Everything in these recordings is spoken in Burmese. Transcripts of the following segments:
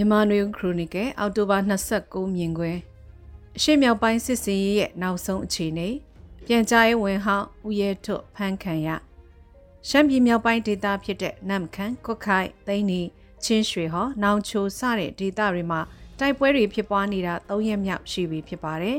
မြန်မာနွေခရိုနီကယ်အောက်တိုဘာ29မြင်ကွယ်အရှိမြောက်ပိုင်းစစ်စင်ရေးရဲ့နောက်ဆုံးအခြေအနေပြန်ကြားရေးဝန်ဟောင်းဦးရဲထွတ်ဖန်းခံရရှမ်းပြည်မြောက်ပိုင်းဒေသဖြစ်တဲ့နမ်ခန်ကွတ်ခိုင်သိန်းနီချင်းရွှေဟောနောင်ချိုစတဲ့ဒေသတွေမှာတိုက်ပွဲတွေဖြစ်ပွားနေတာ၃ရက်မြောက်ရှိပြီဖြစ်ပါတယ်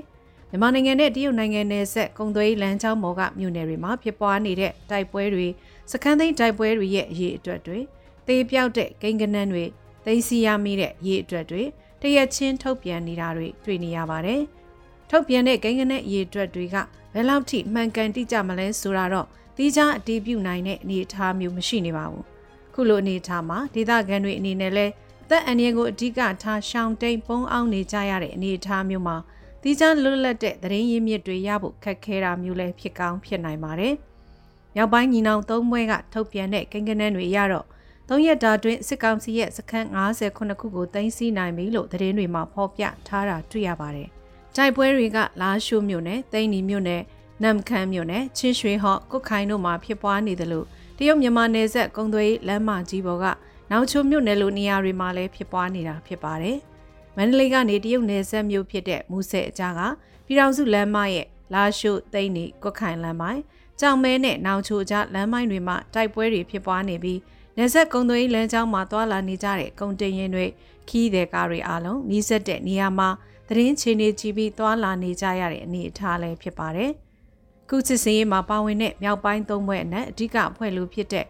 မြန်မာနိုင်ငံနဲ့တရုတ်နိုင်ငံနယ်စပ်ကုံသွေးလမ်းကြောင်းပေါ်ကမြို့နယ်တွေမှာဖြစ်ပွားနေတဲ့တိုက်ပွဲတွေစခန်းသိမ်းတိုက်ပွဲတွေရဲ့အရေးအတွက်တွေတေးပြောက်တဲ့ကိန်းကနန်းတွေ သိသိရမိတဲ့ရေးအတွက်တွေတရက်ချင်းထုတ်ပြန်နေတာတွေတွေ့နေရပါတယ်။ထုတ်ပြန်တဲ့ကိန်းဂဏန်းရေးအတွက်တွေကဘယ်လောက်ထိမှန်ကန်တိကျမလဲဆိုတာတော့တိကျအတည်ပြုနိုင်တဲ့အနေအထားမျိုးမရှိနေပါဘူး။ခုလိုအနေအထားမှာဒေသခံတွေအနေနဲ့လဲအသက်အန္တရာယ်ကိုအဓိကထားရှောင်တိန်ပုံအောင်နေကြရတဲ့အနေအထားမျိုးမှာတိကျလွတ်လပ်တဲ့သတင်းရင်းမြစ်တွေရဖို့ခက်ခဲတာမျိုးလည်းဖြစ်ကောင်းဖြစ်နိုင်ပါတယ်။မြောက်ပိုင်းညီနောင်သုံးဘွဲကထုတ်ပြန်တဲ့ကိန်းဂဏန်းတွေရတော့ ၃ရက်တာတွင်စစ်ကောင်စီရဲ့စခန်း59ခုကိုသိမ်းဆည်းနိုင်ပြီလို့သတင်းတွေမှာဖော်ပြထားတာတွေ့ရပါတယ်။တိုက်ပွဲတွေကလာရှိုးမြို့နယ်၊သိန်းနီမြို့နယ်၊နမ်ခမ်းမြို့နယ်၊ချင်းရွှေဟော့၊ကုတ်ခိုင်တို့မှာဖြစ်ပွားနေတယ်လို့တရုတ်မြန်မာနယ်စပ်ကုံသွေးလမ်းမကြီးပေါ်ကနောက်ချိုမြို့နယ်လိုနေရာတွေမှာလည်းဖြစ်ပွားနေတာဖြစ်ပါတယ်။မန္တလေးကနေတရုတ်နယ်စပ်မြို့ဖြစ်တဲ့မူဆယ်အကြားကပြည်တော်စုလမ်းမရဲ့လာရှိုးသိန်းနီကုတ်ခိုင်လမ်းမိုင်းကြောင်မဲနဲ့နောက်ချိုကြားလမ်းမိုင်းတွေမှာတိုက်ပွဲတွေဖြစ်ပွားနေပြီး နေဆက်ကုံသွေးလမ်းကြောင်းမှာတွာလာနေကြတဲ့ကုန်တင်ရင်တွေခီးတဲ့ကားတွေအားလုံးနီးစပ်တဲ့နေရာမှာသတင်းချေနေကြည့်ပြီးတွာလာနေကြရတဲ့အနေအထားလည်းဖြစ်ပါတယ်။ခုစစ်စင်ရေးမှာပါဝင်တဲ့မြောက်ပိုင်းသုံးဘွဲ့အနက်အဓိကအဖွဲ့လူဖြစ်တဲ့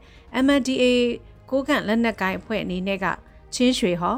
MNDA ကိုကန့်လက်နက်ကိုင်အဖွဲ့အနေနဲ့ကချင်းရွှေဟော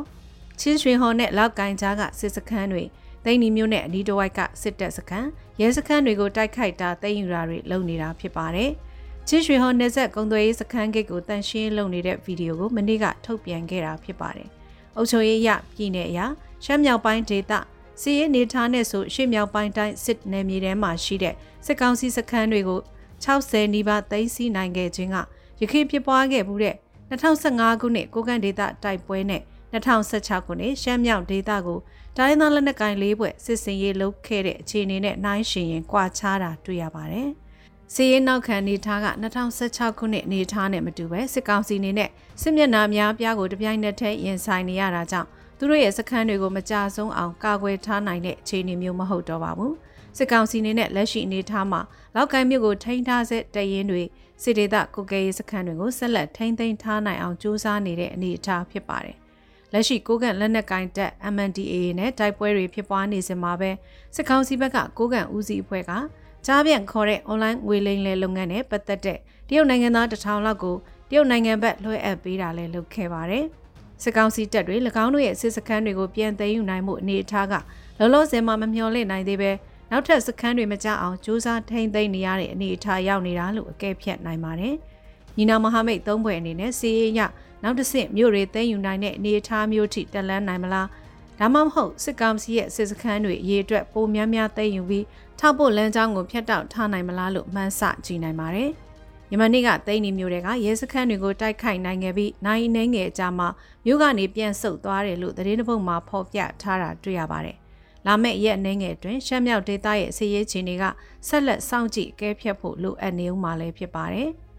ချင်းရွှေဟောနဲ့လောက်ကိုင်းကြားကစစ်စခန်းတွေသိန်းနီမျိုးနဲ့အနီးတစ်ဝိုက်ကစစ်တပ်စခန်းရဲစခန်းတွေကိုတိုက်ခိုက်တာသိမ်းယူတာတွေလုပ်နေတာဖြစ်ပါတယ်။ ချင်းရွှေဟော်နေဆက်ကုံသွေးစခန်းဂိတ်ကိုတန်ရှင်းလုပ်နေတဲ့ဗီဒီယိုကိုမနေ့ကထုတ်ပြန်ခဲ့တာဖြစ်ပါတယ်။အုပ်ချုပ်ရေးရပြည်နယ်အရရှမ်းမြောက်ပိုင်းဒေသစီးရဲနေထားနဲ့ဆိုရှေ့မြောက်ပိုင်းတိုင်းစစ်နယ်မြေထဲမှာရှိတဲ့စစ်ကောင်စီစခန်းတွေကို60နီးပါးသိမ်းဆည်းနိုင်ခဲ့ခြင်းကရခိုင်ဖြစ်ပွားခဲ့မှုတဲ့2015ခုနှစ်ကိုကန့်ဒေသတိုက်ပွဲနဲ့2016ခုနှစ်ရှမ်းမြောက်ဒေသကိုတိုင်းသားလက်နက်ကိုင်၄ဘွဲ့စစ်စင်ရေးလုပ်ခဲ့တဲ့အခြေအနေနဲ့နှိုင်းယှဉ်ရင်ကွာခြားတာတွေ့ရပါတယ်။ စီးရဲနောက်ခံနေထားက2016ခုနှစ်နေထားနဲ့မတူပဲစစ်ကောင်စီနေနဲ့စစ်မျက်နှာများပြားကိုတပြိုင်နက်တည်းရင်ဆိုင်နေရတာကြောင့်သူတို့ရဲ့စခန်းတွေကိုမကြဆုံးအောင်ကာကွယ်ထားနိုင်တဲ့အခြေအနေမျိုးမဟုတ်တော့ပါဘူးစစ်ကောင်စီနေနဲ့လက်ရှိအနေထားမှာလောက်ကိုင်းမြို့ကိုထိန်းထားစေတရင်တွေစစ်ဒေသကုကဲရေးစခန်းတွေကိုဆက်လက်ထိန်းသိမ်းထားနိုင်အောင်စ조사နေတဲ့အနေအထားဖြစ်ပါတယ်လက်ရှိကိုကန့်လက်နက်ကိုင်တပ် MNDAA နဲ့တိုက်ပွဲတွေဖြစ်ပွားနေစမှာပဲစစ်ကောင်စီဘက်ကကိုကန့်ဦးစီးအဖွဲ့က ကြားပြန်ခေါ်တဲ့ online ငွေလိမ်လည်လုပ်ငန်းနဲ့ပတ်သက်တဲ့တရုတ်နိုင်ငံသားတထောင်လောက်ကိုတရုတ်နိုင်ငံဘက်လွှဲအပ်ပေးတာလည်းလုပ်ခဲ့ပါတယ်။စစ်ကောင်စီတပ်တွေ၎င်းတို့ရဲ့စစ်စခန်းတွေကိုပြန်သိမ်းယူနိုင်မှုအနေအထားကလောလောဆယ်မှာမမျှော်လင့်နိုင်သေးပဲနောက်ထပ်စခန်းတွေမကြအောင်စူးစမ်းထိန်းသိမ်းနေရတဲ့အနေအထားရောက်နေတာလို့အကဲဖြတ်နိုင်ပါတယ်။ညီနာမဟာမိတ်သုံးဘွယ်အနေနဲ့စီးရင်ရနောက်တစ်ဆင့်မြို့တွေသိမ်းယူနိုင်တဲ့အနေအထားမျိုးထိတက်လန်းနိုင်မလား။ ဒါမှမဟုတ်စစ်ကောင်စီရဲ့စစ်စခန်းတွေအရေးအတွက်ပိုများများသိမ်းယူပြီးထောက်ပို့လမ်းကြောင်းကိုဖျက်တောက်ထားနိုင်မလားလို့မှန်းဆကြည့်နိုင်ပါတယ်။ယမနေ့ကသိန်းနီမျိုးတွေကရဲစခန်းတွေကိုတိုက်ခိုက်နိုင်ခဲ့ပြီးနိုင်နှင်းငယ်အကြမှာမြို့ကနေပြန်ဆုတ်သွားတယ်လို့သတင်းတစ်ပုဒ်မှာဖော်ပြထားတာတွေ့ရပါတယ်။လာမယ့်ရက်နှင်းငယ်အတွင်းရှမ်းမြောက်ဒေသရဲ့စီးရေးချင်းတွေကဆက်လက်စောင့်ကြည့်ကဲဖြတ်ဖို့လိုအပ်နေဦးမှာလည်းဖြစ်ပါတယ်။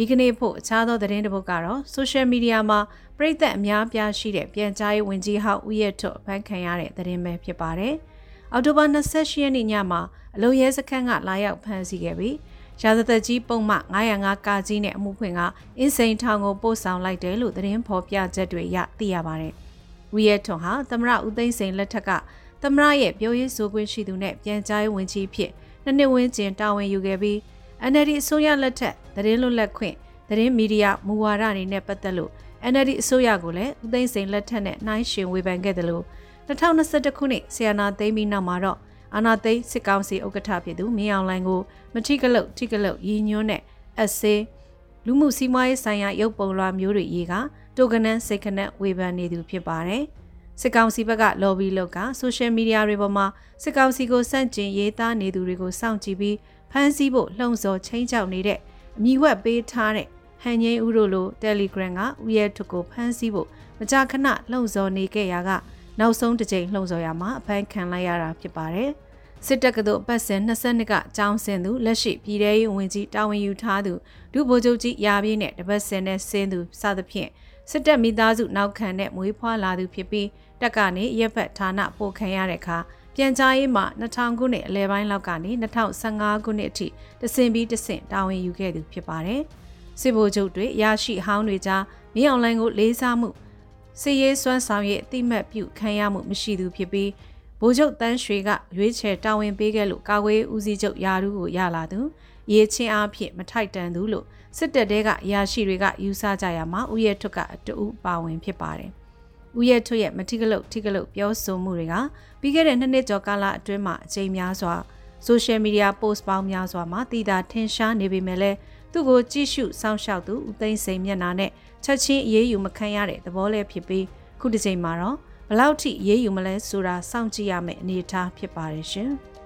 ဒီကနေ့ဖို့အခြားသောသတင်းတစ်ပုဒ်ကတော့ social media မှာပြည်သက်အများပြားရှိတဲ့ပြန်ကြားရေးဝန်ကြီးဟောက်ဦးရထွတ်ဖန်ခံရတဲ့သတင်းပဲဖြစ်ပါတယ်။အောက်တိုဘာ28ရက်နေ့ညမှာအလုံရဲစခန်းကလာရောက်ဖမ်းဆီးခဲ့ပြီးရာဇသက်ကြီးပုံမှ905ကာကြီးနဲ့အမှုဖွင့်ကအင်းစိန်ထောင်ကိုပို့ဆောင်လိုက်တယ်လို့သတင်းဖော်ပြချက်တွေရသိရပါတယ်။ဝီယက်ထွန်ဟာသမရဦးသိန်းစိန်လက်ထက်ကသမရရဲ့ပြောရေးဆိုခွင့်ရှိသူနဲ့ပြန်ကြားရေးဝန်ကြီးဖြစ်နှစ်နှစ်ဝန်းကျင်တာဝန်ယူခဲ့ပြီး NLD အစိုးရလက်ထက်သတင်းလွတ်လပ်ခွင့်သတင်းမီဒီယာမူဝါဒတွေနဲ့ပတ်သက်လို့ NLD အစိုးရကိုလည်းဦးသိန်းစိန်လက်ထက်နဲ့နှိုင်းယှဉ်ဝေဖန်ခဲ့တယ်လို့2021ခုနှစ်ဆီယနာသိမ်းပြီးနောက်မှာတော့အာနာသိန်းစစ်ကောင်စီဥက္ကဋ္ဌဖြစ်သူမင်းအောင်လှိုင်ကိုမထိကလုတ်ထိကလုတ်ရည်ညွှန်းတဲ့အဆေးလူမှုစီးပွားရေးဆိုင်ရာရုပ်ပုံလွှာမျိုးတွေရေးကတိုကနန်းစိတ်ခနက်ဝေဖန်နေသူဖြစ်ပါတယ်။စစ်ကောင်စီဘက်က lobby လုပ်ကဆိုရှယ်မီဒီယာတွေပေါ်မှာစစ်ကောင်စီကိုစန့်ကျင်ရေးသားနေသူတွေကိုစောင့်ကြည့်ပြီး ဖမ်းဆီးဖို့လှုံ့ဆော်ချင်းချောက်နေတဲ့အမိဝက်ပေးထားတဲ့ဟန်ငိမ့်ဦးတို့လို Telegram ကဦးရဲထုကိုဖမ်းဆီးဖို့မကြာခဏလှုံ့ဆော်နေခဲ့ရာကနောက်ဆုံးတစ်ကြိမ်လှုံ့ဆော်ရမှာအဖမ်းခံလိုက်ရတာဖြစ်ပါတယ်။စစ်တပ်ကတို့ပတ်စင်22ကကြောင်းစင်သူလက်ရှိပြည်ထောင်ရေးဝန်ကြီးတာဝန်ယူထားသူဒုဗိုလ်ချုပ်ကြီးရာပြည့်နဲ့တပတ်စင်နဲ့ဆင်းသူစသဖြင့်စစ်တပ်မိသားစုနောက်ခံနဲ့မွေးဖွားလာသူဖြစ်ပြီးတက်ကနေရက်ဖက်ဌာနပို့ခံရတဲ့အခါ ပြန်ကြားရေးမှာ2000ခုနှစ်အလဲပိုင်းလောက်ကနေ2015ခုနှစ်အထိတဆင်ပြီးတဆင့်တာဝန်ယူခဲ့သူဖြစ်ပါတယ်။စစ်ဗိုလ်ချုပ်တွေရရှိဟောင်းတွေကြားမင်းအောင်လှိုင်ကိုလေးစားမှုစစ်ရေးစွမ်းဆောင်ရဲ့အတိမတ်ပြုခံရမှုမရှိသူဖြစ်ပြီးဗိုလ်ချုပ်တန်းရွှေကရွေးချယ်တာဝန်ပေးခဲ့လို့ကာကွယ်ဦးစီးချုပ်ယာရုကိုရလာသူရေးချင်းအားဖြင့်မထိုက်တန်သူလို့စစ်တပ်တဲကအရာရှိတွေကယူဆကြရမှာဦးရဲထွတ်ကအတူပါဝင်ဖြစ်ပါတယ်။ ဦးရဲထွတ်ရဲ့မတိကလုတ်တိကလုတ်ပြောဆိုမှုတွေကပြီးခဲ့တဲ့နှစ်နှစ်ကျော်ကာလအတွင်းမှာအကြိမ်များစွာဆိုရှယ်မီဒီယာ post ပေါင်းများစွာမှာတည်တာထင်ရှားနေပေမဲ့လည်းသူ့ကိုကြည့်ရှုစောင့်ရှောက်သူဦးသိန်းစိန်မျက်နှာနဲ့ချက်ချင်းအေးအေးယူမခံရတဲ့သဘောလေးဖြစ်ပြီးခုတစ်ချိန်မှာတော့ဘလောက်ထိအေးအေးယူမလဲဆိုတာစောင့်ကြည့်ရမယ့်အနေအထားဖြစ်ပါတယ်ရှင်။